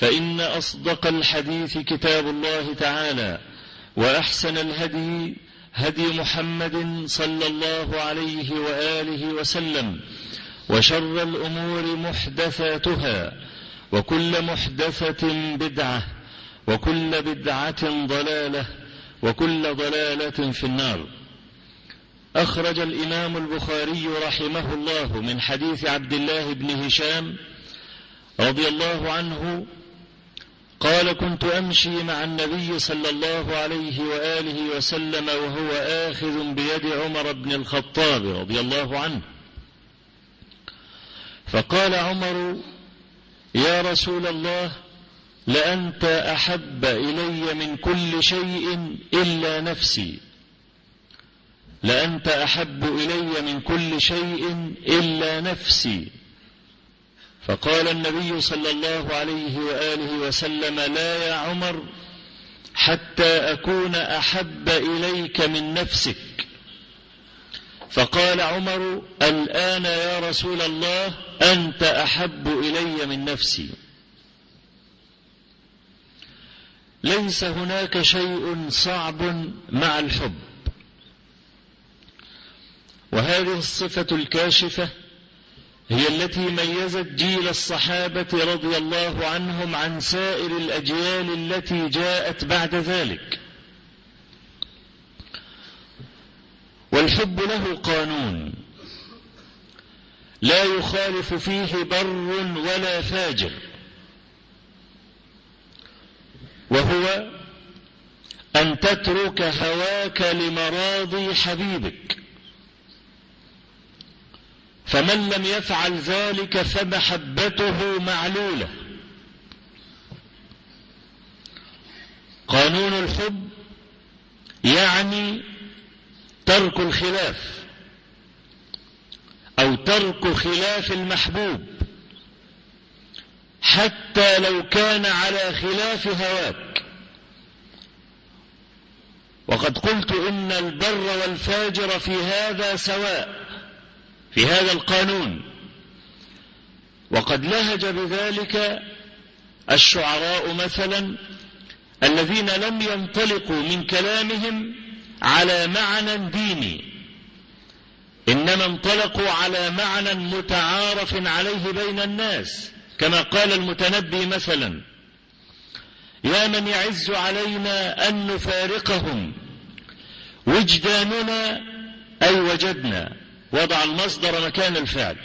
فإن أصدق الحديث كتاب الله تعالى وأحسن الهدي هدي محمد صلى الله عليه وآله وسلم وشر الأمور محدثاتها وكل محدثة بدعة وكل بدعة ضلالة وكل ضلالة في النار. أخرج الإمام البخاري رحمه الله من حديث عبد الله بن هشام رضي الله عنه قال كنت أمشي مع النبي صلى الله عليه وآله وسلم وهو آخذ بيد عمر بن الخطاب رضي الله عنه. فقال عمر يا رسول الله لأنت أحب إلي من كل شيء إلا نفسي. لأنت أحب إلي من كل شيء إلا نفسي. فقال النبي صلى الله عليه وآله وسلم لا يا عمر حتى أكون أحب إليك من نفسك. فقال عمر الآن يا رسول الله أنت أحب إلي من نفسي. ليس هناك شيء صعب مع الحب. وهذه الصفة الكاشفة هي التي ميزت جيل الصحابة رضي الله عنهم عن سائر الأجيال التي جاءت بعد ذلك. والحب له قانون. لا يخالف فيه بر ولا فاجر. وهو أن تترك هواك لمراضي حبيبك. فمن لم يفعل ذلك فمحبته معلولة. قانون الحب يعني ترك الخلاف أو ترك خلاف المحبوب حتى لو كان على خلاف هواك. وقد قلت إن البر والفاجر في هذا سواء. في هذا القانون. وقد لهج بذلك الشعراء مثلا الذين لم ينطلقوا من كلامهم على معنى ديني. إنما انطلقوا على معنى متعارف عليه بين الناس كما قال المتنبي مثلا يا من يعز علينا أن نفارقهم وجداننا أي وجدنا. وضع المصدر مكان الفعل.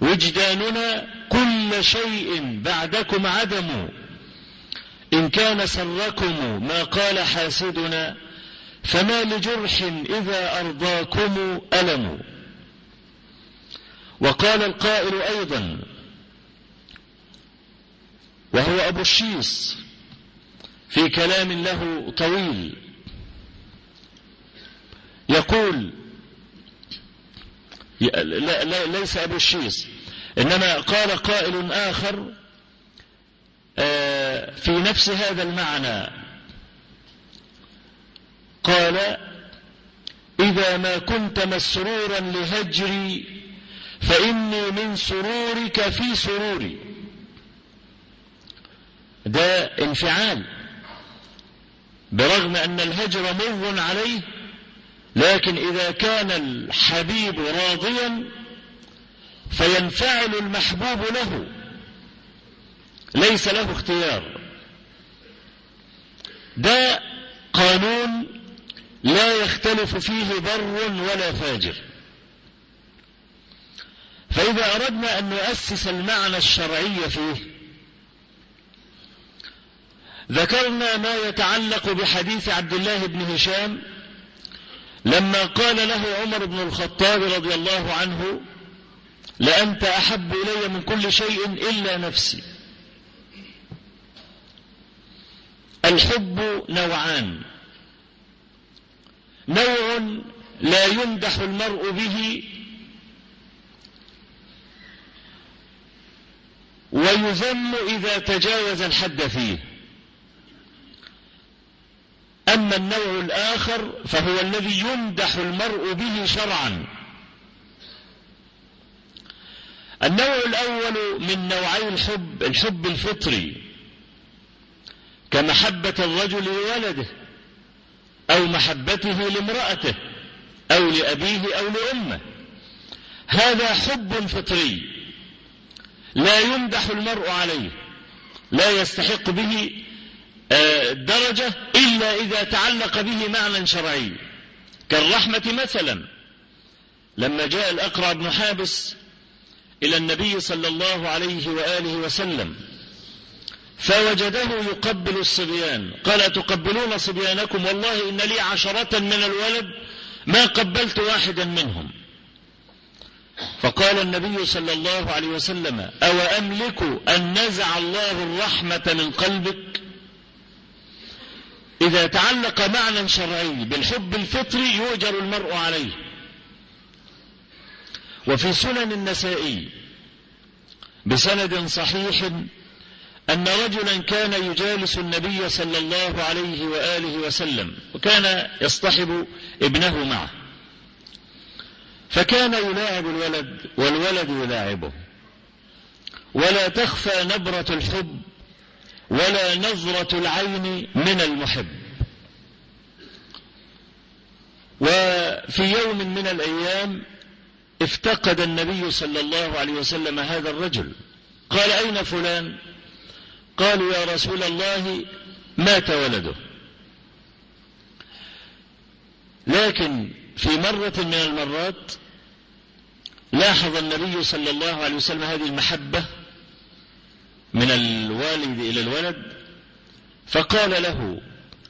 وجداننا كل شيء بعدكم عدم. إن كان سركم ما قال حاسدنا فما لجرح إذا أرضاكم ألم. وقال القائل أيضا وهو أبو الشيص في كلام له طويل. يقول لا, لا ليس أبو الشيص إنما قال قائل آخر في نفس هذا المعنى. قال إذا ما كنت مسرورا لهجري فإني من سرورك في سروري. ده انفعال برغم أن الهجر مر عليه لكن إذا كان الحبيب راضيا فينفعل المحبوب له. ليس له اختيار. ده قانون لا يختلف فيه بر ولا فاجر. فإذا أردنا أن نؤسس المعنى الشرعي فيه ذكرنا ما يتعلق بحديث عبد الله بن هشام لما قال له عمر بن الخطاب رضي الله عنه لأنت أحب إلي من كل شيء إلا نفسي. الحب نوعان. نوع لا يمدح المرء به ويذم إذا تجاوز الحد فيه. أما النوع الآخر فهو الذي يمدح المرء به شرعا. النوع الأول من نوعي الحب الحب الفطري كمحبة الرجل لولده أو محبته لامرأته أو لأبيه أو لأمه. هذا حب فطري لا يمدح المرء عليه لا يستحق به درجة إلا إذا تعلق به معنى شرعي. كالرحمة مثلا. لما جاء الأقرع بن حابس إلى النبي صلى الله عليه وآله وسلم فوجده يقبل الصبيان. قال تقبلون صبيانكم؟ والله إن لي عشرة من الولد ما قبلت واحدا منهم. فقال النبي صلى الله عليه وسلم أو أملك أن نزع الله الرحمة من قلبك إذا تعلق معنى شرعي بالحب الفطري يؤجر المرء عليه. وفي سنن النسائي بسند صحيح أن رجلا كان يجالس النبي صلى الله عليه وآله وسلم وكان يصطحب ابنه معه. فكان يلاعب الولد والولد يلاعبه. ولا تخفى نبرة الحب ولا نظرة العين من المحب. وفي يوم من الأيام افتقد النبي صلى الله عليه وسلم هذا الرجل. قال أين فلان؟ قالوا يا رسول الله مات ولده. لكن في مرة من المرات لاحظ النبي صلى الله عليه وسلم هذه المحبة من الوالد إلى الولد فقال له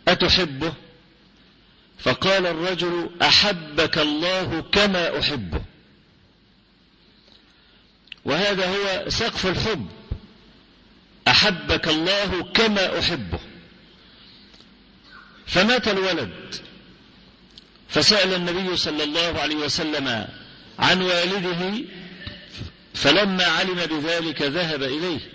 أتحبه؟ فقال الرجل أحبك الله كما أحبه. وهذا هو سقف الحب. أحبك الله كما أحبه. فمات الولد. فسأل النبي صلى الله عليه وسلم عن والده فلما علم بذلك ذهب إليه.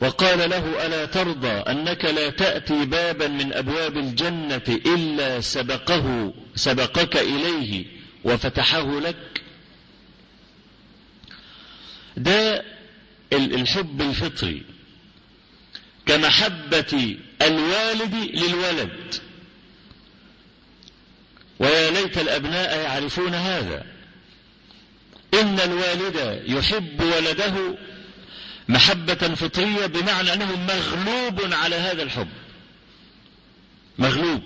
وقال له ألا ترضى أنك لا تأتي بابا من أبواب الجنة إلا سبقه سبقك إليه وفتحه لك ده الحب الفطري. كمحبة الوالد للولد. ويا ليت الأبناء يعرفون هذا. إن الوالد يحب ولده محبة فطرية بمعنى أنه مغلوب على هذا الحب. مغلوب.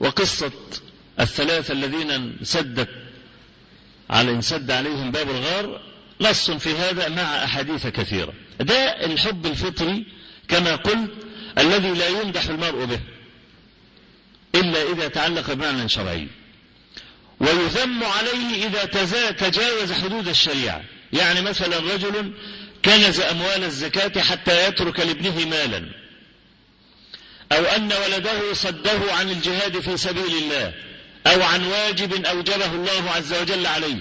وقصة الثلاثة الذين انسدت على انسد عليهم باب الغار نص في هذا مع أحاديث كثيرة. ده الحب الفطري كما قلت الذي لا يمدح المرء به إلا إذا تعلق بمعنى شرعي. ويذم عليه إذا تجاوز حدود الشريعة. يعني مثلا رجل كنز أموال الزكاة حتى يترك لابنه مالا. أو أن ولده صده عن الجهاد في سبيل الله. أو عن واجب أوجبه الله عز وجل عليه.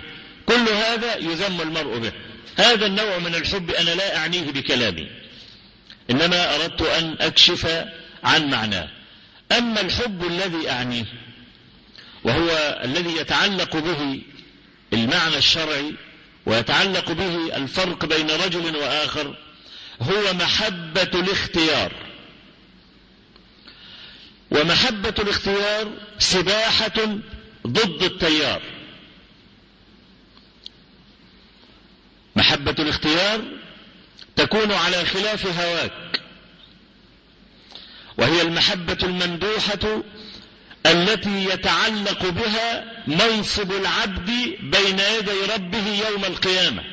كل هذا يذم المرء به. هذا النوع من الحب أنا لا أعنيه بكلامي. إنما أردت أن أكشف عن معناه. أما الحب الذي أعنيه وهو الذي يتعلق به المعنى الشرعي ويتعلق به الفرق بين رجل وآخر هو محبة الاختيار. ومحبة الاختيار سباحة ضد التيار. محبة الاختيار تكون على خلاف هواك وهي المحبة الممدوحة التي يتعلق بها منصب العبد بين يدي ربه يوم القيامة.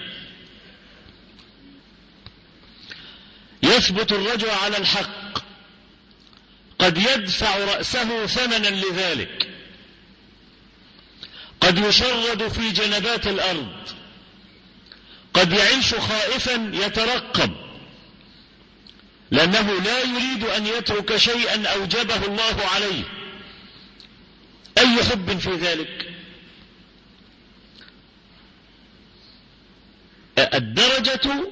يثبت الرجل على الحق. قد يدفع رأسه ثمنا لذلك. قد يشرد في جنبات الأرض. قد يعيش خائفا يترقب. لأنه لا يريد أن يترك شيئا أوجبه الله عليه. أي حب في ذلك؟ الدرجة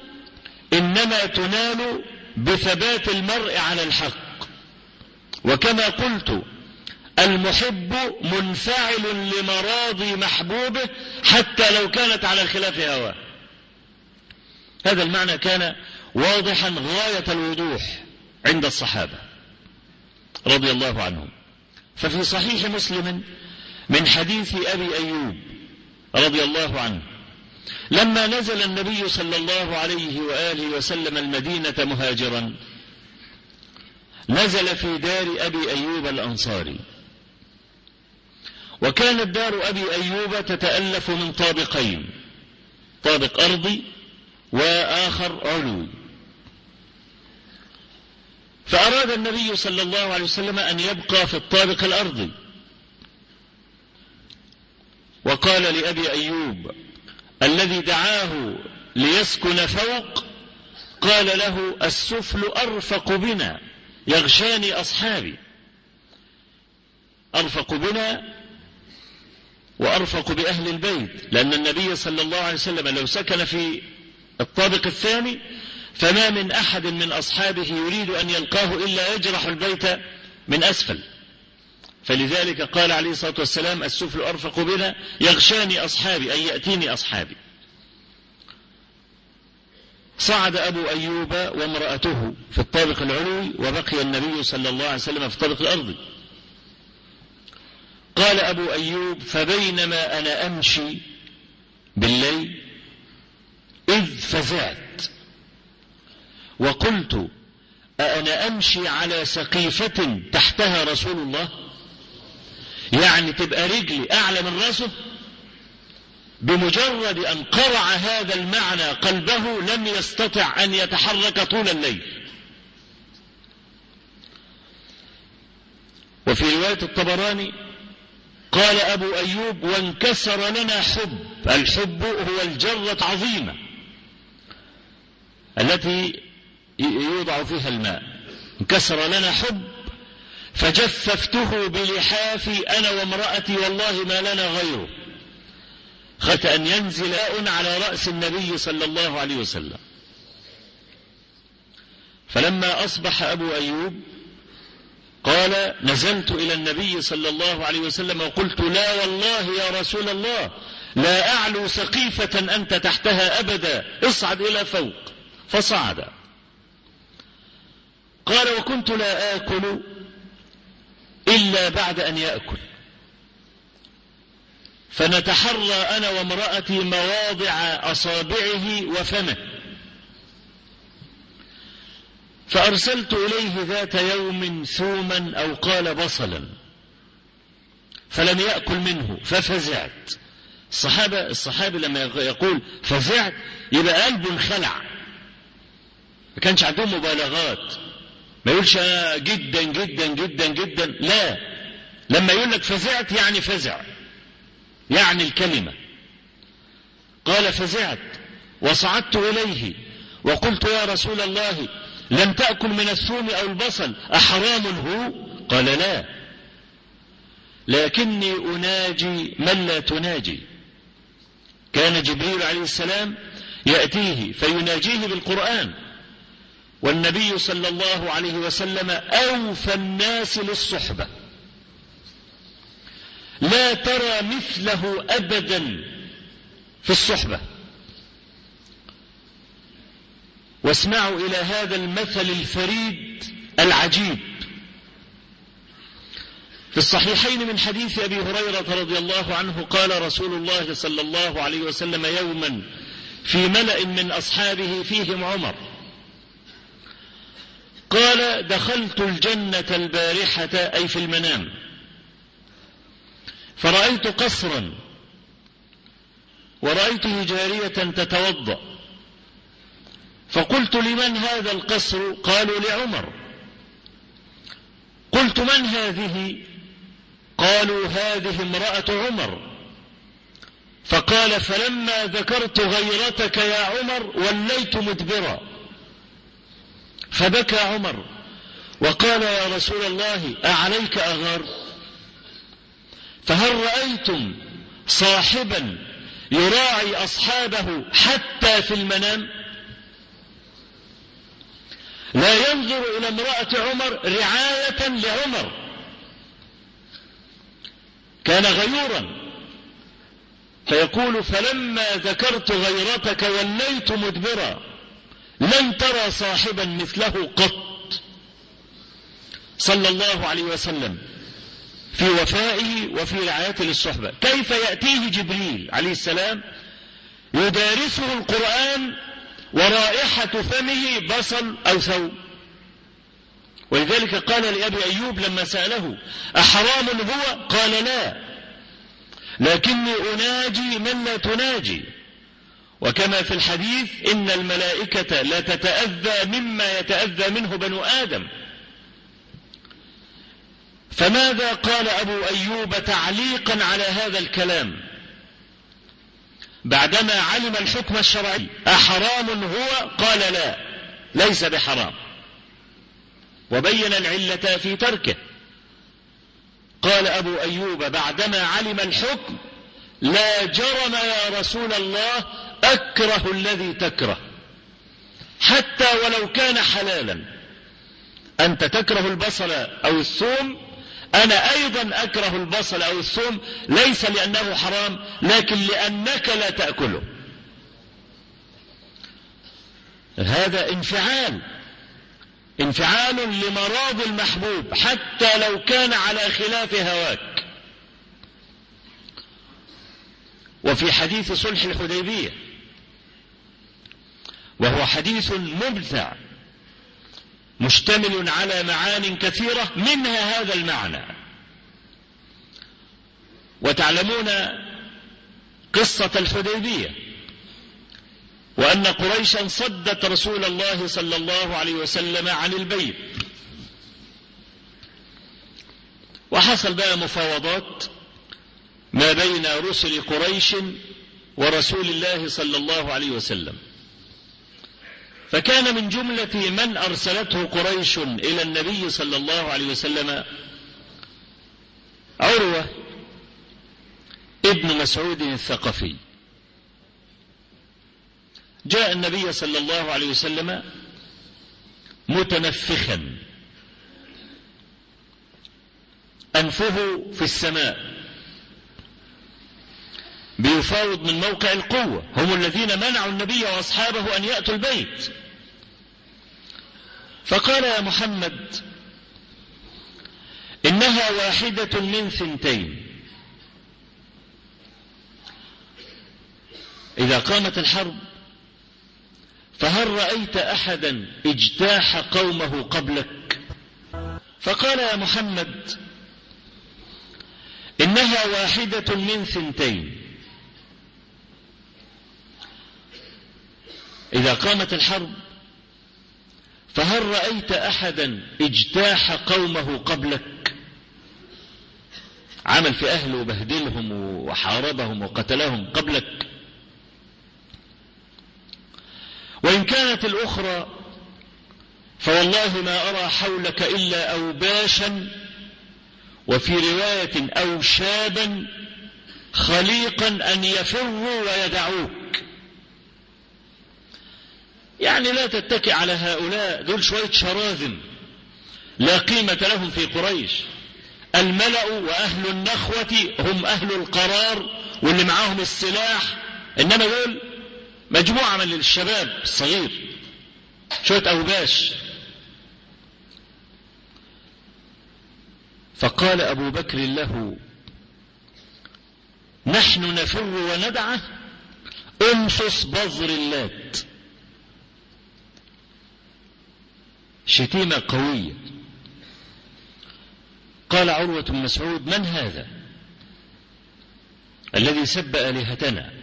إنما تنال بثبات المرء على الحق. وكما قلت المحب منفعل لمراضي محبوبه حتى لو كانت على خلاف هواه. هذا المعنى كان واضحا غاية الوضوح عند الصحابة رضي الله عنهم. ففي صحيح مسلم من حديث أبي أيوب رضي الله عنه لما نزل النبي صلى الله عليه وآله وسلم المدينة مهاجرا نزل في دار أبي أيوب الأنصاري. وكانت دار أبي أيوب تتألف من طابقين طابق أرضي وآخر علوي. فأراد النبي صلى الله عليه وسلم أن يبقى في الطابق الأرضي. وقال لأبي أيوب الذي دعاه ليسكن فوق قال له السفل أرفق بنا يغشاني أصحابي. أرفق بنا وأرفق بأهل البيت. لأن النبي صلى الله عليه وسلم لو سكن في الطابق الثاني فما من أحد من أصحابه يريد أن يلقاه إلا يجرح البيت من أسفل. فلذلك قال عليه الصلاة والسلام السفل أرفق بنا يغشاني أصحابي أي يأتيني أصحابي. صعد أبو أيوب وامرأته في الطابق العلوي وبقي النبي صلى الله عليه وسلم في الطابق الأرضي قال أبو أيوب فبينما أنا أمشي بالليل إذ فزعت. وقلت أأنا أمشي على سقيفة تحتها رسول الله؟ يعني تبقى رجلي أعلى من راسه؟ بمجرد أن قرع هذا المعنى قلبه لم يستطع أن يتحرك طول الليل. وفي رواية الطبراني قال أبو أيوب وانكسر لنا حب الحب هو الجرة عظيمة التي يوضع فيها الماء. انكسر لنا حب فجففته بلحافي أنا وامرأتي والله ما لنا غيره. خت أن ينزل على رأس النبي صلى الله عليه وسلم. فلما أصبح أبو أيوب قال نزلت إلى النبي صلى الله عليه وسلم وقلت لا والله يا رسول الله لا أعلو سقيفة أنت تحتها أبدا اصعد إلى فوق. فصعد. قال وكنت لا آكل إلا بعد أن يأكل. فنتحرى أنا وامرأتي مواضع أصابعه وفمه. فأرسلت إليه ذات يوم ثوما أو قال بصلا. فلم يأكل منه ففزعت. الصحابة الصحابي لما يقول فزعت يبقى قلبه انخلع ما كانش عندهم مبالغات. ما يقولش أنا جدا جدا جدا جدا. لا. لما يقول لك فزعت يعني فزع. يعني الكلمة. قال فزعت. وصعدت إليه. وقلت يا رسول الله لم تأكل من الثوم أو البصل أحرام هو؟ قال لا. لكني أناجي من لا تناجي. كان جبريل عليه السلام يأتيه فيناجيه بالقرآن. والنبي صلى الله عليه وسلم أوفى الناس للصحبة. لا ترى مثله أبدا في الصحبة. واسمعوا إلى هذا المثل الفريد العجيب. في الصحيحين من حديث أبي هريرة رضي الله عنه قال رسول الله صلى الله عليه وسلم يوما في ملأ من أصحابه فيهم عمر. دخلت الجنة البارحة أي في المنام فرأيت قصرا ورأيته جارية تتوضأ فقلت لمن هذا القصر؟ قالوا لعمر. قلت من هذه؟ قالوا هذه امرأة عمر. فقال فلما ذكرت غيرتك يا عمر وليت مدبرا. فبكى عمر. وقال يا رسول الله أعليك أغار فهل رأيتم صاحبا يراعي أصحابه حتى في المنام؟ لا ينظر إلى امرأة عمر رعاية لعمر. كان غيورا. فيقول فلما ذكرت غيرتك وليت مدبرا لن ترى صاحبا مثله قط. صلى الله عليه وسلم في وفائه وفي رعايته للصحبة. كيف يأتيه جبريل عليه السلام؟ يدارسه القرآن ورائحة فمه بصل أو ثوب ولذلك قال لأبي أيوب لما سأله أحرام هو؟ قال لا. لكني أناجي من لا تناجي. وكما في الحديث إن الملائكة لا تتأذى مما يتأذى منه بنو آدم. فماذا قال أبو أيوب تعليقا على هذا الكلام؟ بعدما علم الحكم الشرعي أحرام هو قال لا ليس بحرام. وبين العلة في تركه. قال أبو أيوب بعدما علم الحكم لا جرم يا رسول الله أكره الذي تكره. حتى ولو كان حلالا. أنت تكره البصل أو الثوم أنا أيضا أكره البصل أو الثوم ليس لأنه حرام لكن لأنك لا تأكله. هذا انفعال. انفعال لمراض المحبوب حتى لو كان على خلاف هواك. وفي حديث صلح الحديبية وهو حديث ممتع مشتمل على معان كثيرة منها هذا المعنى. وتعلمون قصة الحديبية وأن قريشا صدت رسول الله صلى الله عليه وسلم عن البيت. وحصل بقى مفاوضات ما بين رسل قريش ورسول الله صلى الله عليه وسلم. فكان من جملة من أرسلته قريش إلى النبي صلى الله عليه وسلم. عروة ابن مسعود الثقفي. جاء النبي صلى الله عليه وسلم متنفخا. أنفه في السماء. بيفاوض من موقع القوة. هم الذين منعوا النبي وأصحابه أن يأتوا البيت. فقال يا محمد إنها واحدة من ثنتين. إذا قامت الحرب فهل رأيت أحدا اجتاح قومه قبلك؟ فقال يا محمد إنها واحدة من ثنتين. إذا قامت الحرب فهل رأيت أحدا اجتاح قومه قبلك؟ عمل في أهله وبهدلهم وحاربهم وقتلهم قبلك. وإن كانت الأخرى فوالله ما أرى حولك إلا أوباشا وفي رواية أوشابا خليقا أن يفروا ويدعوك. يعني لا تتكئ على هؤلاء دول شوية شراذم لا قيمة لهم في قريش. الملأ وأهل النخوة هم أهل القرار واللي معاهم السلاح. إنما دول مجموعة من الشباب الصغير شوية أوباش. فقال أبو بكر له نحن نفر وندعه امصص بذر اللات. شتيمة قوية. قال عروة بن مسعود من هذا الذي سب آلهتنا؟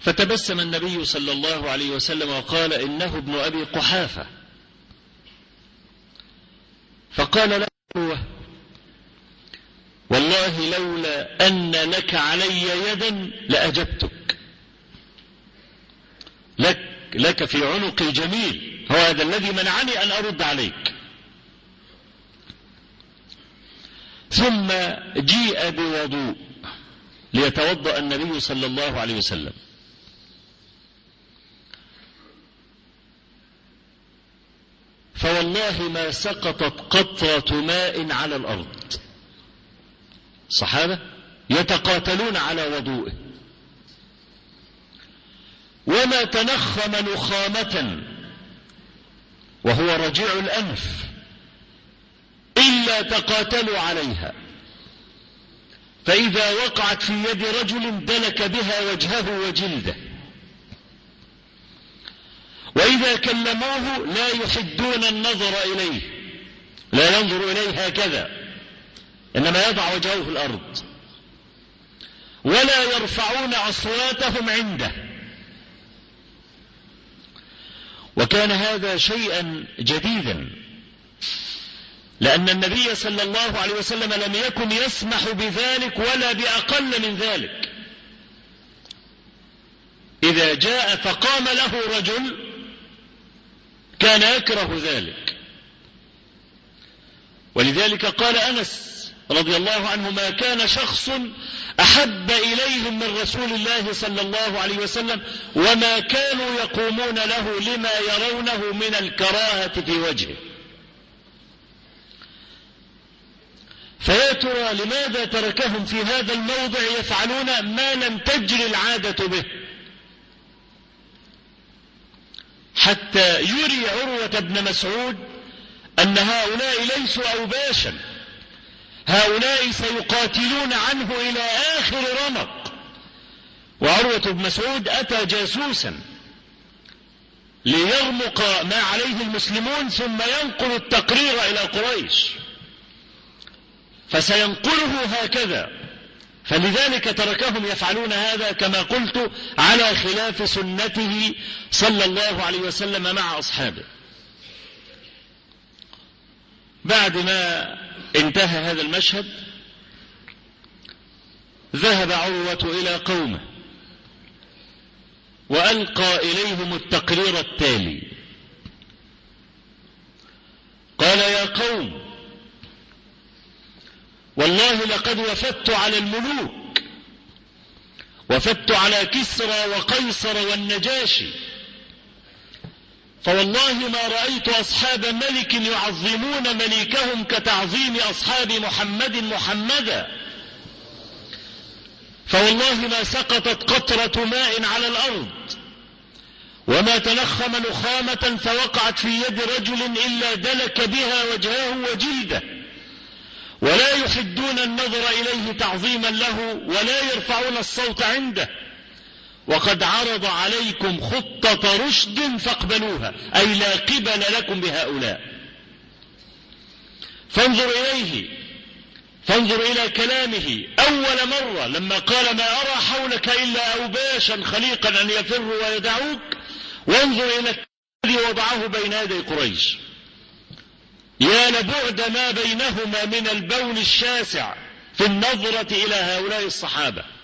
فتبسم النبي صلى الله عليه وسلم وقال إنه ابن أبي قحافة. فقال له والله لولا أن لك علي يدا لأجبتك. لك لك في عنقي جميل. هذا الذي منعني أن أرد عليك. ثم جيء بوضوء ليتوضأ النبي صلى الله عليه وسلم. فوالله ما سقطت قطرة ماء على الأرض. صحابة يتقاتلون على وضوءه وما تنخم نخامة وهو رجيع الأنف إلا تقاتلوا عليها. فإذا وقعت في يد رجل دلك بها وجهه وجلده. وإذا كلموه لا يحدون النظر إليه لا ينظر إليه هكذا إنما يضع وجهه في الأرض. ولا يرفعون أصواتهم عنده. وكان هذا شيئا جديدا لأن النبي صلى الله عليه وسلم لم يكن يسمح بذلك ولا بأقل من ذلك. إذا جاء فقام له رجل كان يكره ذلك. ولذلك قال أنس رضي الله عنه ما كان شخص أحب إليهم من رسول الله صلى الله عليه وسلم وما كانوا يقومون له لما يرونه من الكراهة في وجهه. فيا ترى لماذا تركهم في هذا الموضع يفعلون ما لم تجري العادة به؟ حتى يري عروة بن مسعود أن هؤلاء ليسوا أوباشا. هؤلاء سيقاتلون عنه إلى آخر رمق. وعروة بن مسعود أتى جاسوسا ليرمق ما عليه المسلمون ثم ينقل التقرير إلى قريش. فسينقله هكذا. فلذلك تركهم يفعلون هذا كما قلت على خلاف سنته صلى الله عليه وسلم مع أصحابه. بعد ما انتهى هذا المشهد ذهب عروة إلى قومه وألقى إليهم التقرير التالي. قال يا قوم والله لقد وفدت على الملوك وفدت على كسرى وقيصر والنجاشي فوالله ما رأيت أصحاب ملك يعظمون مليكهم كتعظيم أصحاب محمد محمدا. فوالله ما سقطت قطرة ماء على الأرض وما تنخم نخامة فوقعت في يد رجل إلا دلك بها وجهه وجلده. ولا يحدون النظر إليه تعظيما له ولا يرفعون الصوت عنده. وقد عرض عليكم خطة رشد فاقبلوها أي لا قبل لكم بهؤلاء. فانظر إليه فانظر إلى كلامه. أول مرة لما قال ما أرى حولك إلا أوباشا خليقا أن يفروا ويدعوك وانظر إلى الذي وضعه بين يدي قريش. يا لبعد ما بينهما من البول الشاسع في النظرة إلى هؤلاء الصحابة.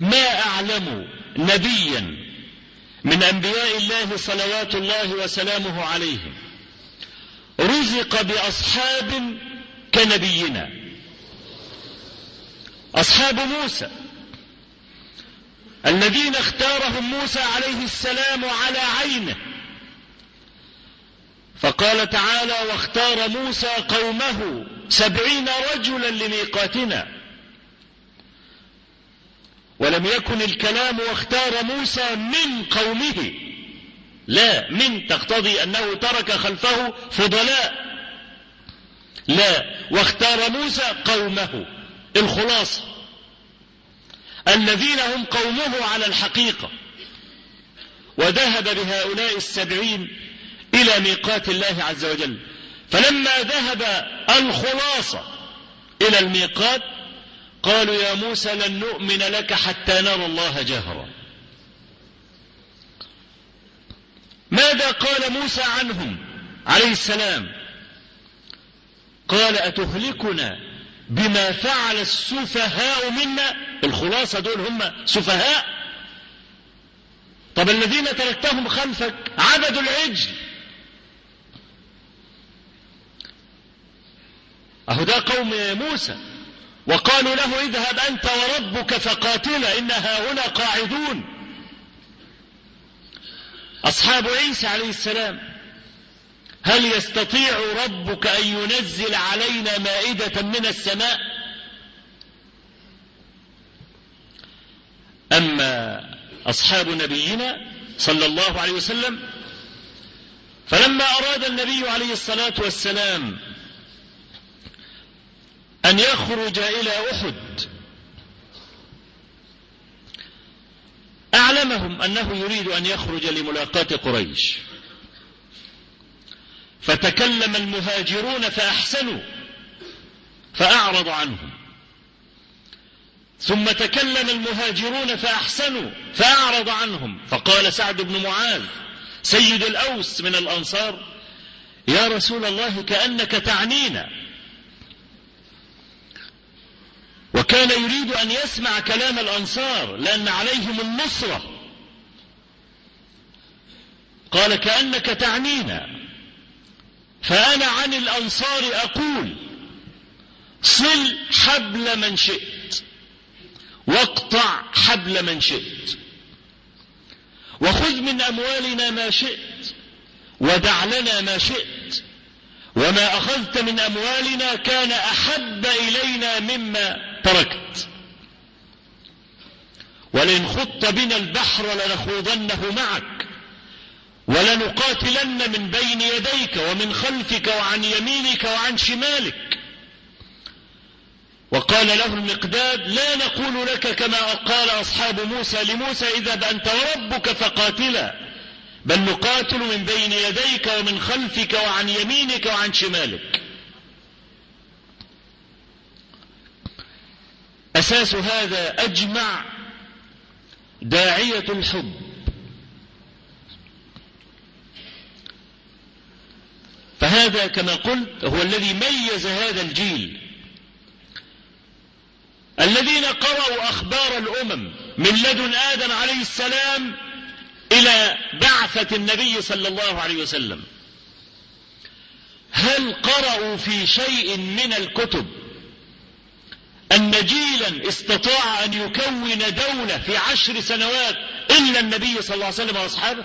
ما أعلم نبيا من أنبياء الله صلوات الله وسلامه عليهم رزق بأصحاب كنبينا. أصحاب موسى. الذين اختارهم موسى عليه السلام على عينه. فقال تعالى واختار موسى قومه سبعين رجلا لميقاتنا. ولم يكن الكلام واختار موسى من قومه. لا من تقتضي أنه ترك خلفه فضلاء. لا واختار موسى قومه الخلاصة الذين هم قومه على الحقيقة. وذهب بهؤلاء السبعين إلى ميقات الله عز وجل. فلما ذهب الخلاصة إلى الميقات قالوا يا موسى لن نؤمن لك حتى نرى الله جهرا. ماذا قال موسى عنهم عليه السلام؟ قال أتهلكنا بما فعل السفهاء منا؟ الخلاصة دول هم سفهاء. طب الذين تركتهم خلفك عبدوا العجل. أهو ده قوم موسى. وقالوا له اذهب أنت وربك فقاتلا إن هنا قاعدون. أصحاب عيسى عليه السلام هل يستطيع ربك أن ينزل علينا مائدة من السماء؟ أما أصحاب نبينا صلى الله عليه وسلم فلما أراد النبي عليه الصلاة والسلام أن يخرج إلى أحد. أعلمهم أنه يريد أن يخرج لملاقاة قريش. فتكلم المهاجرون فأحسنوا فأعرض عنهم. ثم تكلم المهاجرون فأحسنوا فأعرض عنهم. فقال سعد بن معاذ سيد الأوس من الأنصار يا رسول الله كأنك تعنينا. وكان يريد أن يسمع كلام الأنصار لأن عليهم النصرة. قال كأنك تعنينا. فأنا عن الأنصار أقول صل حبل من شئت واقطع حبل من شئت وخذ من أموالنا ما شئت ودع لنا ما شئت. وما أخذت من أموالنا كان أحب إلينا مما تركت. ولئن خط بنا البحر لنخوضنه معك ولنقاتلن من بين يديك ومن خلفك وعن يمينك وعن شمالك. وقال له المقداد لا نقول لك كما قال أصحاب موسى لموسى إذا أنت وربك فقاتلا. بل نقاتل من بين يديك ومن خلفك وعن يمينك وعن شمالك. أساس هذا أجمع داعية الحب. فهذا كما قلت هو الذي ميز هذا الجيل. الذين قرأوا أخبار الأمم من لدن آدم عليه السلام إلى بعثة النبي صلى الله عليه وسلم. هل قرأوا في شيء من الكتب أن جيلا استطاع أن يكون دولة في عشر سنوات إلا النبي صلى الله عليه وسلم وأصحابه؟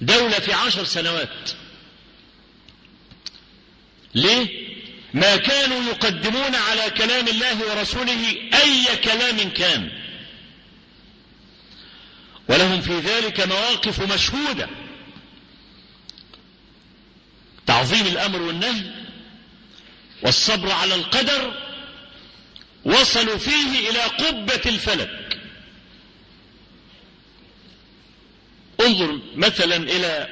دولة في عشر سنوات. ليه؟ ما كانوا يقدمون على كلام الله ورسوله أي كلام كان. ولهم في ذلك مواقف مشهودة. تعظيم الأمر والنهي والصبر على القدر وصلوا فيه إلى قبة الفلك. انظر مثلا إلى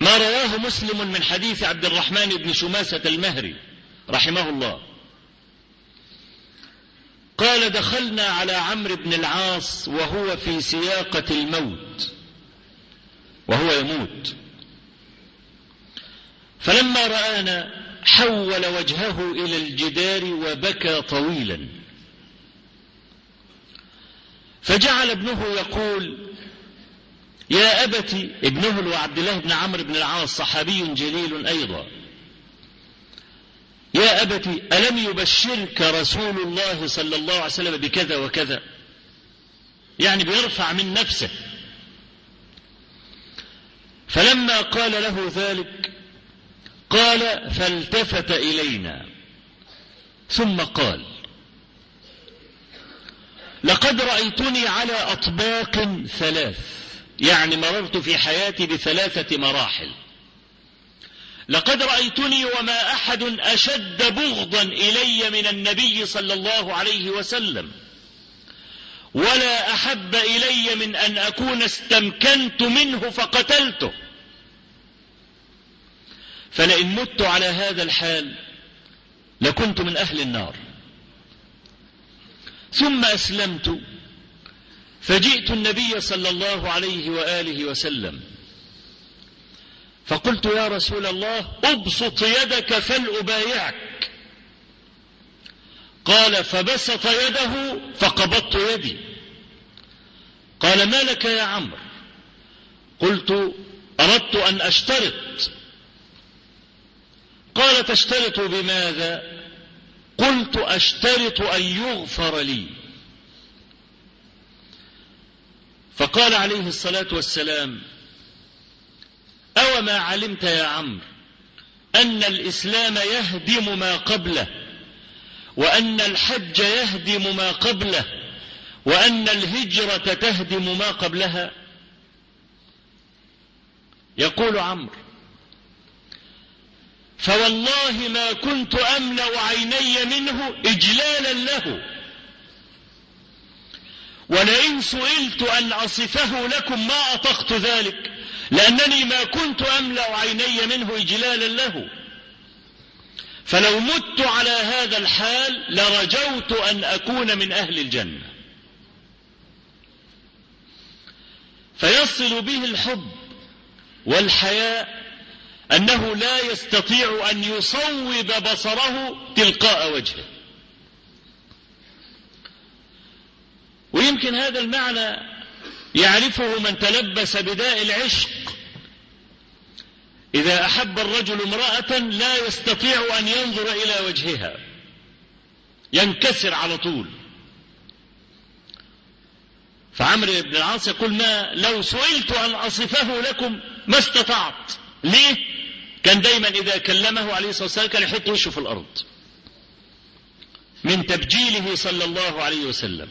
ما رواه مسلم من حديث عبد الرحمن بن شماسة المهري رحمه الله. قال دخلنا على عمرو بن العاص وهو في سياقة الموت وهو يموت. فلما رآنا حول وجهه إلى الجدار وبكى طويلا. فجعل ابنه يقول يا أبت ابنه وعبد الله بن عمرو بن العاص صحابي جليل أيضا. يا أبت ألم يبشرك رسول الله صلى الله عليه وسلم بكذا وكذا؟ يعني بيرفع من نفسه. فلما قال له ذلك قال فالتفت إلينا. ثم قال لقد رأيتني على أطباق ثلاث يعني مررت في حياتي بثلاثة مراحل. لقد رأيتني وما أحد أشد بغضا إلي من النبي صلى الله عليه وسلم. ولا أحب إلي من أن أكون استمكنت منه فقتلته. فلئن مت على هذا الحال لكنت من أهل النار. ثم أسلمت فجئت النبي صلى الله عليه وآله وسلم. فقلت يا رسول الله أبسط يدك فلأبايعك. قال فبسط يده فقبضت يدي. قال ما لك يا عمرو؟ قلت أردت أن أشترط. قال تشترط بماذا؟ قلت أشترط أن يغفر لي. فقال عليه الصلاة والسلام أو ما علمت يا عمرو أن الإسلام يهدم ما قبله وأن الحج يهدم ما قبله وأن الهجرة تهدم ما قبلها؟ يقول عمرو فوالله ما كنت أملأ عيني منه إجلالا له ولئن سئلت أن أصفه لكم ما أطقت ذلك. لأنني ما كنت أملأ عيني منه إجلالا له. فلو مت على هذا الحال لرجوت أن أكون من أهل الجنة. فيصل به الحب والحياء أنه لا يستطيع أن يصوب بصره تلقاء وجهه. ويمكن هذا المعنى يعرفه من تلبس بداء العشق. إذا أحب الرجل امرأة لا يستطيع أن ينظر إلى وجهها. ينكسر على طول. فعمرو بن العاص يقول ما لو سئلت أن أصفه لكم ما استطعت. ليه؟ كان دايما إذا كلمه عليه الصلاة والسلام كان يحط وشه في الأرض. من تبجيله صلى الله عليه وسلم.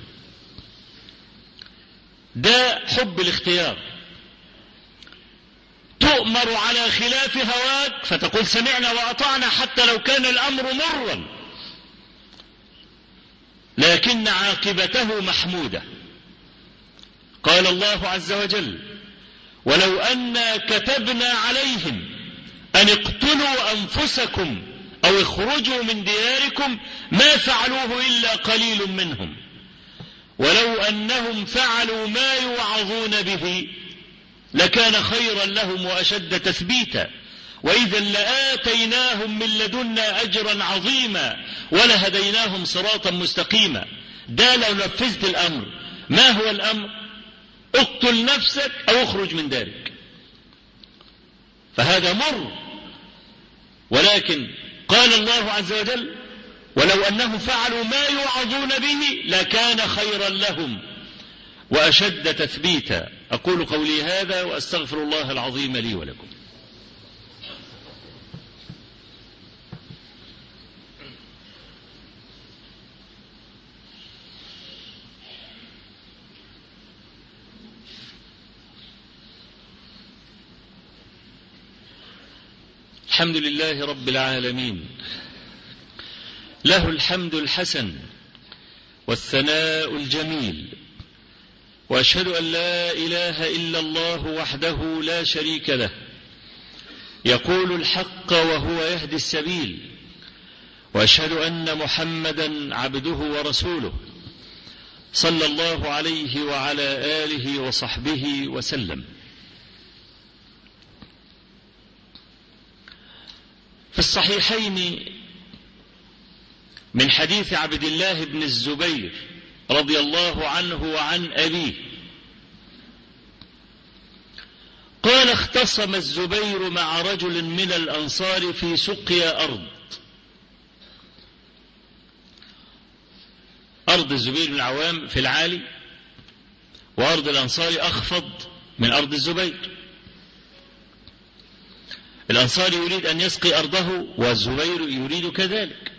ده حب الاختيار. تؤمر على خلاف هواك فتقول سمعنا وأطعنا حتى لو كان الأمر مرا. لكن عاقبته محمودة. قال الله عز وجل ولو أنا كتبنا عليهم أن اقتلوا أنفسكم أو اخرجوا من دياركم ما فعلوه إلا قليل منهم. ولو أنهم فعلوا ما يوعظون به لكان خيرا لهم وأشد تثبيتا. وإذا لآتيناهم من لدنا أجرا عظيما ولهديناهم صراطا مستقيما. ده لو نفذت الأمر. ما هو الأمر؟ اقتل نفسك أو اخرج من دارك. فهذا مر. ولكن قال الله عز وجل ولو أنهم فعلوا ما يوعظون به لكان خيرا لهم وأشد تثبيتا. أقول قولي هذا وأستغفر الله العظيم لي ولكم. الحمد لله رب العالمين. له الحمد الحسن والثناء الجميل وأشهد أن لا إله إلا الله وحده لا شريك له يقول الحق وهو يهدي السبيل وأشهد أن محمدا عبده ورسوله صلى الله عليه وعلى آله وصحبه وسلم. في الصحيحين من حديث عبد الله بن الزبير رضي الله عنه وعن أبيه. قال اختصم الزبير مع رجل من الأنصار في سقيا أرض. أرض الزبير بن العوام في العالي وأرض الأنصار أخفض من أرض الزبير. الأنصار يريد أن يسقي أرضه والزبير يريد كذلك.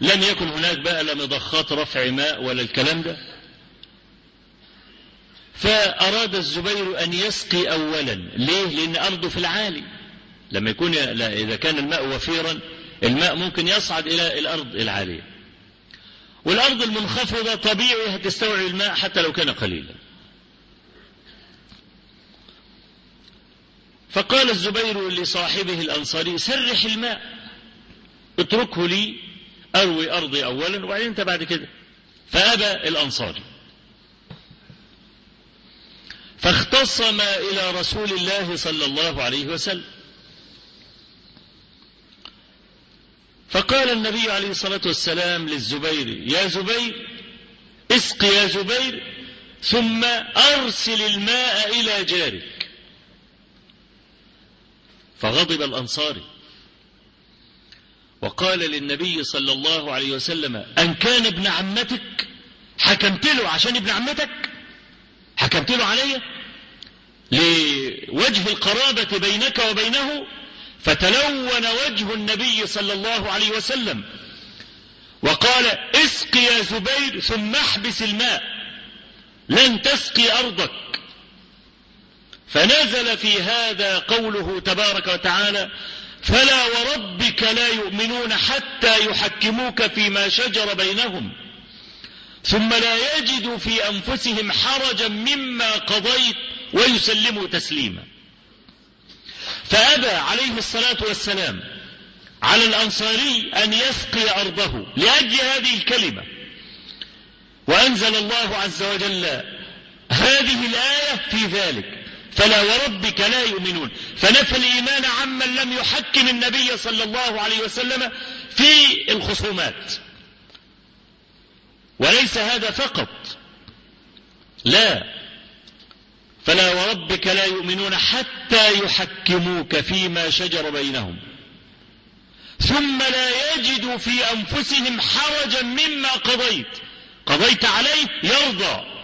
لم يكن هناك بقى لا مضخات رفع ماء ولا الكلام ده. فأراد الزبير أن يسقي أولا. ليه؟ لأن أرضه في العالي. لما يكون لا إذا كان الماء وفيرا الماء ممكن يصعد إلى الأرض العالية. والأرض المنخفضة طبيعي هتستوعب الماء حتى لو كان قليلا. فقال الزبير لصاحبه الأنصاري سرح الماء. اتركه لي. أروي أرضي أولا وبعدين أنت بعد كده. فأبى الأنصاري. فاختصم إلى رسول الله صلى الله عليه وسلم. فقال النبي عليه الصلاة والسلام للزبير يا زبير اسق يا زبير ثم أرسل الماء إلى جارك. فغضب الأنصاري. وقال للنبي صلى الله عليه وسلم أن كان ابن عمتك حكمت له عشان ابن عمتك؟ حكمت له علي؟ لوجه القرابة بينك وبينه فتلون وجه النبي صلى الله عليه وسلم وقال اسق يا زبير ثم احبس الماء لن تسقي أرضك. فنزل في هذا قوله تبارك وتعالى فلا وربك لا يؤمنون حتى يحكموك فيما شجر بينهم. ثم لا يجدوا في أنفسهم حرجا مما قضيت ويسلموا تسليما. فأبى عليه الصلاة والسلام على الأنصاري أن يسقي أرضه لأجل هذه الكلمة. وأنزل الله عز وجل هذه الآية في ذلك. فلا وربك لا يؤمنون. فنفى الإيمان عمن لم يحكم النبي صلى الله عليه وسلم في الخصومات. وليس هذا فقط. لا. فلا وربك لا يؤمنون حتى يحكموك فيما شجر بينهم. ثم لا يجدوا في أنفسهم حرجا مما قضيت. قضيت عليه يرضى.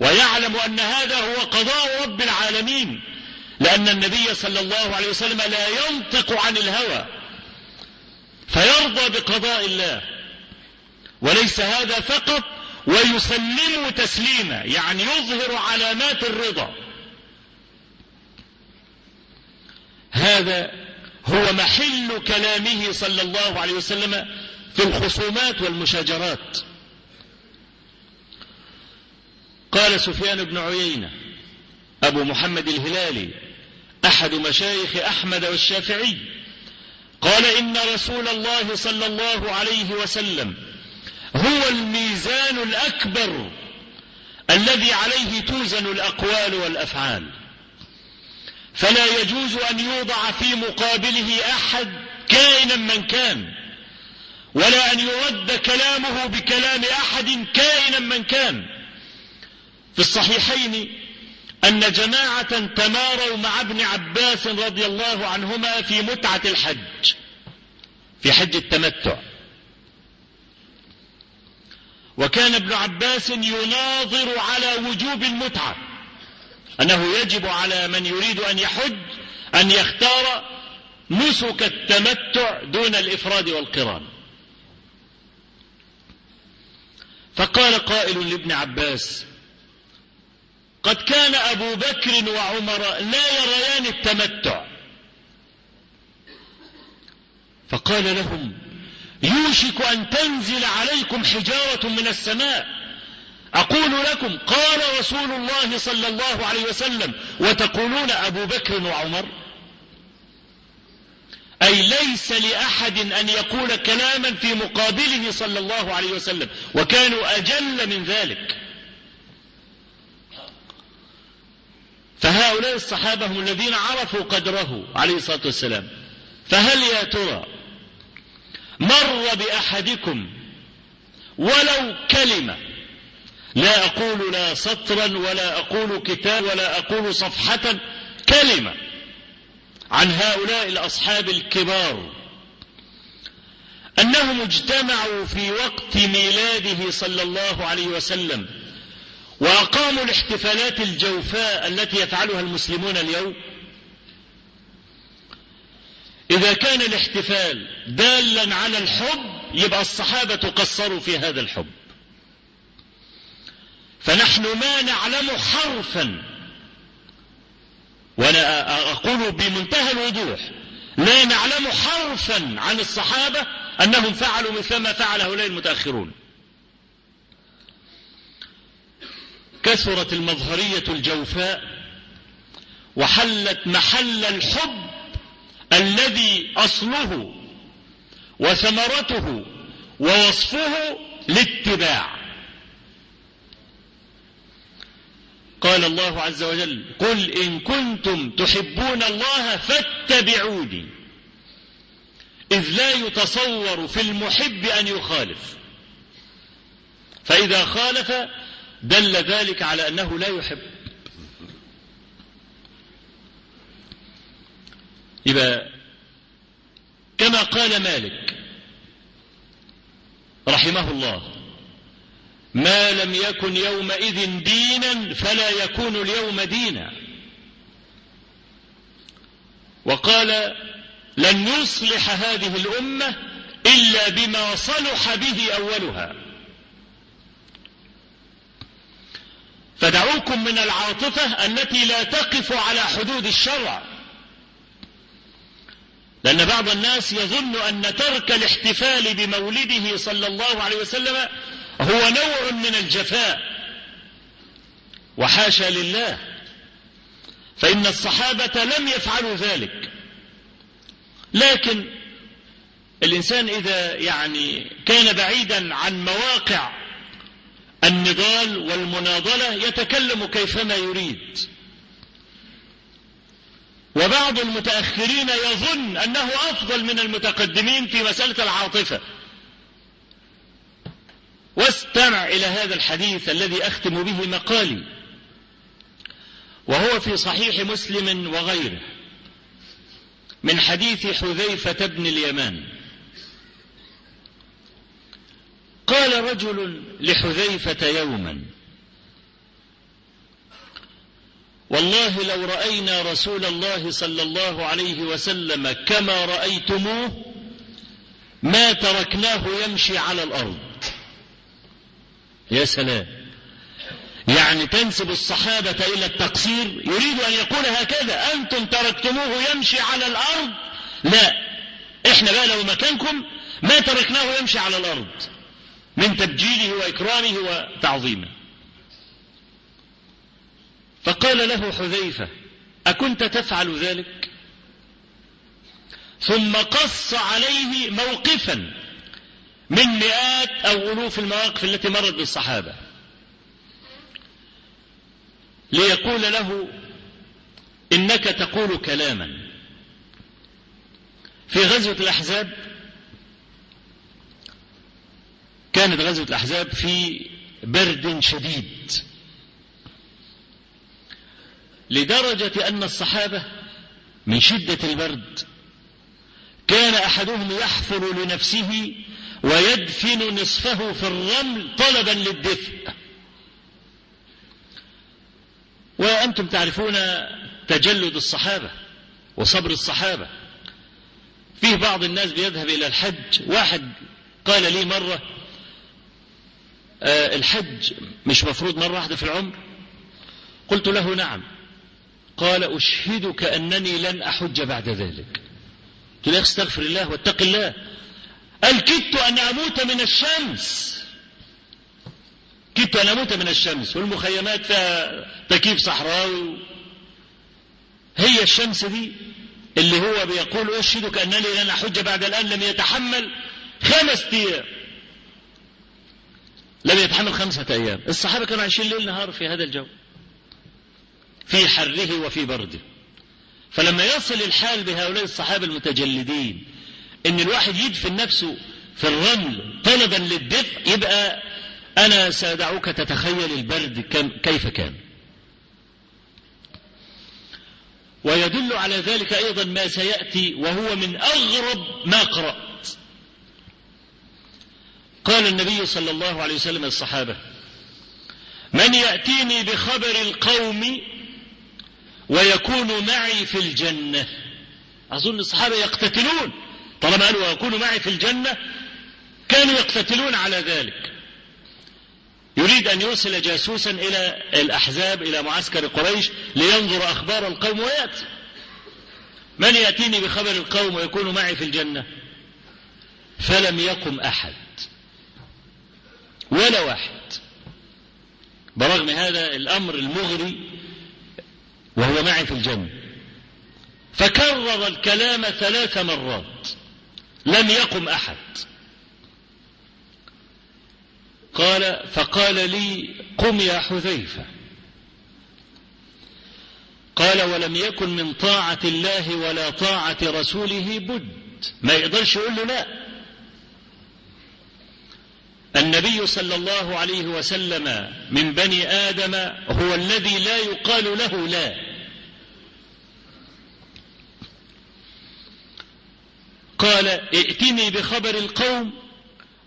ويعلم أن هذا هو قضاء رب العالمين لأن النبي صلى الله عليه وسلم لا ينطق عن الهوى فيرضى بقضاء الله. وليس هذا فقط ويسلم تسليما يعني يظهر علامات الرضا. هذا هو محل كلامه صلى الله عليه وسلم في الخصومات والمشاجرات. قال سفيان بن عيينة أبو محمد الهلالي أحد مشايخ أحمد والشافعي قال إن رسول الله صلى الله عليه وسلم هو الميزان الأكبر الذي عليه توزن الأقوال والأفعال. فلا يجوز أن يوضع في مقابله أحد كائنا من كان ولا أن يرد كلامه بكلام أحد كائنا من كان. في الصحيحين أن جماعة تماروا مع ابن عباس رضي الله عنهما في متعة الحج في حج التمتع. وكان ابن عباس يناظر على وجوب المتعة أنه يجب على من يريد أن يحج أن يختار نسك التمتع دون الإفراد والقران. فقال قائل لابن عباس قد كان أبو بكر وعمر لا يريان التمتع. فقال لهم يوشك أن تنزل عليكم حجارة من السماء. أقول لكم قال رسول الله صلى الله عليه وسلم وتقولون أبو بكر وعمر؟ أي ليس لأحد أن يقول كلاما في مقابله صلى الله عليه وسلم وكانوا أجل من ذلك. فهؤلاء الصحابة هم الذين عرفوا قدره عليه الصلاة والسلام. فهل يا ترى مر بأحدكم ولو كلمة لا أقول لا سطرا ولا أقول كتاب ولا أقول صفحة كلمة عن هؤلاء الأصحاب الكبار أنهم اجتمعوا في وقت ميلاده صلى الله عليه وسلم وأقاموا الاحتفالات الجوفاء التي يفعلها المسلمون اليوم. إذا كان الاحتفال دالا على الحب يبقى الصحابة قصروا في هذا الحب. فنحن ما نعلم حرفا وأنا أقول بمنتهى الوضوح لا نعلم حرفا عن الصحابة أنهم فعلوا مثل ما فعل هؤلاء المتأخرون. كثرت المظهرية الجوفاء وحلت محل الحب الذي أصله وثمرته ووصفه الاتباع قال الله عز وجل قل إن كنتم تحبون الله فاتبعوني. إذ لا يتصور في المحب أن يخالف. فإذا خالف دل ذلك على أنه لا يحب. يبقى كما قال مالك رحمه الله ما لم يكن يومئذ دينا فلا يكون اليوم دينا. وقال لن يصلح هذه الأمة إلا بما صلح به أولها. فدعوكم من العاطفة التي لا تقف على حدود الشرع. لأن بعض الناس يظن أن ترك الاحتفال بمولده صلى الله عليه وسلم هو نوع من الجفاء وحاشا لله. فإن الصحابة لم يفعلوا ذلك. لكن الإنسان إذا يعني كان بعيدا عن مواقع النضال والمناضلة يتكلم كيفما يريد. وبعض المتأخرين يظن أنه أفضل من المتقدمين في مسألة العاطفة. واستمع إلى هذا الحديث الذي أختم به مقالي وهو في صحيح مسلم وغيره من حديث حذيفة بن اليمان. قال رجل لحذيفة يوما والله لو رأينا رسول الله صلى الله عليه وسلم كما رأيتموه ما تركناه يمشي على الأرض. يا سلام. يعني تنسب الصحابة إلى التقصير؟ يريد أن يقول هكذا أنتم تركتموه يمشي على الأرض؟ لا. إحنا بقى لو مكانكم ما تركناه يمشي على الأرض. من تبجيله وإكرامه وتعظيمه. فقال له حذيفة أكنت تفعل ذلك؟ ثم قص عليه موقفا من مئات أو ألوف المواقف التي مرت بالصحابة. ليقول له إنك تقول كلاما. في غزوة الأحزاب كانت غزوة الأحزاب في برد شديد. لدرجة أن الصحابة من شدة البرد كان أحدهم يحفر لنفسه ويدفن نصفه في الرمل طلبا للدفء. وأنتم تعرفون تجلد الصحابة وصبر الصحابة. فيه بعض الناس بيذهب إلى الحج. واحد قال لي مرة الحج مش مفروض مرة واحدة في العمر؟ قلت له نعم. قال أشهدك أنني لن أحج بعد ذلك. قلت له استغفر الله واتق الله. قال كدت أن أموت من الشمس. كدت أن أموت من الشمس والمخيمات فيها تكييف صحراوي. هي الشمس دي اللي هو بيقول أشهدك أنني لن أحج بعد الآن لم يتحمل خمس أيام. لم يتحمل خمسة أيام. الصحابة كانوا عايشين ليل نهار في هذا الجو. في حره وفي برده. فلما يصل الحال بهؤلاء الصحابة المتجلدين إن الواحد يدفن نفسه في الرمل طلبا للدفء يبقى أنا سأدعوك تتخيل البرد كيف كان. ويدل على ذلك أيضا ما سيأتي وهو من أغرب ما قرات قال النبي صلى الله عليه وسلم للصحابة من يأتيني بخبر القوم ويكون معي في الجنة. أظن الصحابة يقتتلون طالما قالوا ويكون معي في الجنة كانوا يقتتلون على ذلك. يريد أن يرسل جاسوسا إلى الأحزاب إلى معسكر قريش لينظر أخبار القوم ويأتي. من يأتيني بخبر القوم ويكون معي في الجنة؟ فلم يقم أحد. ولا واحد. برغم هذا الأمر المغري وهو معي في الجنة. فكرر الكلام ثلاث مرات. لم يقم أحد. قال فقال لي قم يا حذيفة. قال ولم يكن من طاعة الله ولا طاعة رسوله بد. ما يقدرش يقول له لا. النبي صلى الله عليه وسلم من بني آدم هو الذي لا يقال له لا. قال ائتني بخبر القوم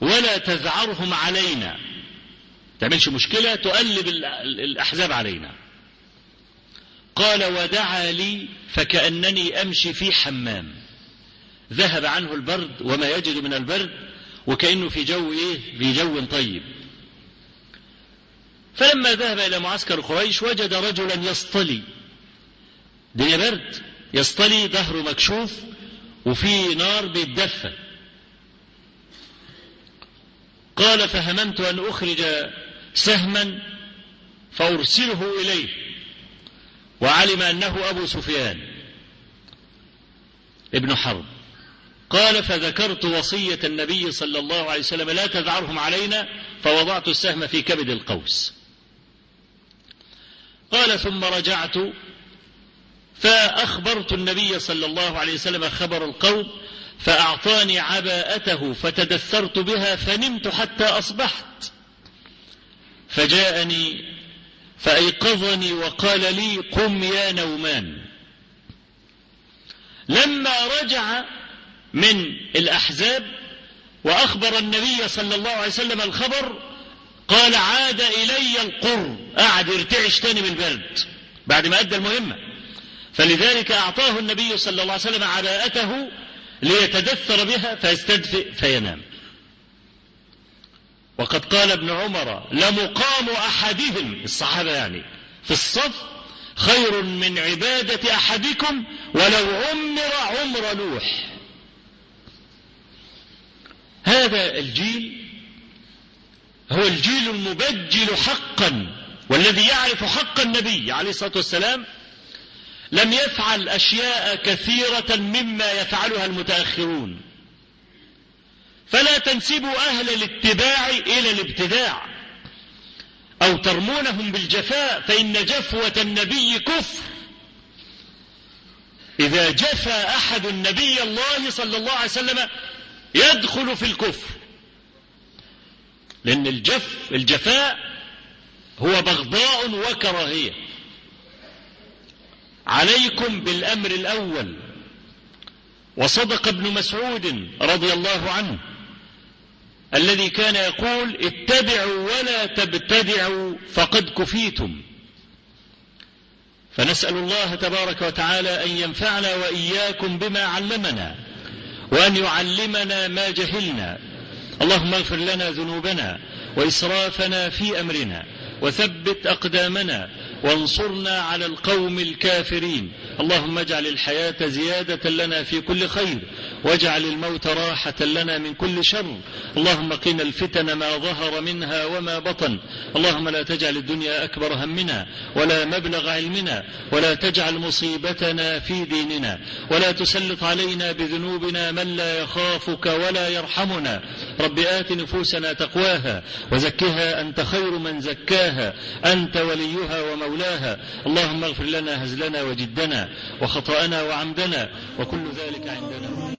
ولا تذعرهم علينا. تعملش مشكلة؟ تقلب الأحزاب علينا. قال ودعا لي فكأنني أمشي في حمام. ذهب عنه البرد وما يجد من البرد وكأنه في جو إيه؟ في جو طيب. فلما ذهب إلى معسكر قريش وجد رجلا يصطلي. دنيا برد. يصطلي ظهره مكشوف وفي نار بيتدفى. قال فهممت أن أخرج سهما فأرسله إليه. وعلم أنه أبو سفيان ابن حرب. قال فذكرت وصية النبي صلى الله عليه وسلم لا تذعرهم علينا فوضعت السهم في كبد القوس. قال ثم رجعت فأخبرت النبي صلى الله عليه وسلم خبر القوم فأعطاني عباءته فتدثرت بها فنمت حتى أصبحت. فجاءني فأيقظني وقال لي قم يا نومان. لما رجع من الأحزاب وأخبر النبي صلى الله عليه وسلم الخبر قال عاد إلي القر قعد يرتعش تاني من البرد بعد ما أدى المهمة. فلذلك أعطاه النبي صلى الله عليه وسلم عباءته ليتدثر بها فيستدفئ فينام. وقد قال ابن عمر لمقام أحدهم الصحابة يعني في الصف خير من عبادة أحدكم ولو عمر عمر نوح. هذا الجيل هو الجيل المبجل حقا والذي يعرف حق النبي عليه الصلاة والسلام لم يفعل أشياء كثيرة مما يفعلها المتأخرون. فلا تنسبوا أهل الاتباع إلى الابتداع أو ترمونهم بالجفاء فإن جفوة النبي كفر. إذا جفى أحد النبي الله صلى الله عليه وسلم يدخل في الكفر. لأن الجف الجفاء هو بغضاء وكراهية. عليكم بالأمر الأول. وصدق ابن مسعود رضي الله عنه الذي كان يقول اتبعوا ولا تبتدعوا فقد كفيتم. فنسأل الله تبارك وتعالى أن ينفعنا وإياكم بما علمنا. وأن يعلمنا ما جهلنا. اللهم اغفر لنا ذنوبنا وإسرافنا في أمرنا وثبت أقدامنا وانصرنا على القوم الكافرين. اللهم اجعل الحياة زيادة لنا في كل خير واجعل الموت راحة لنا من كل شر. اللهم قنا الفتن ما ظهر منها وما بطن. اللهم لا تجعل الدنيا أكبر همنا ولا مبلغ علمنا ولا تجعل مصيبتنا في ديننا ولا تسلط علينا بذنوبنا من لا يخافك ولا يرحمنا. رب آت نفوسنا تقواها وزكها أنت خير من زكاها. أنت وليها ومولاها. اللهم اغفر لنا هزلنا وجدنا وخطأنا وعمدنا وكل ذلك عندنا.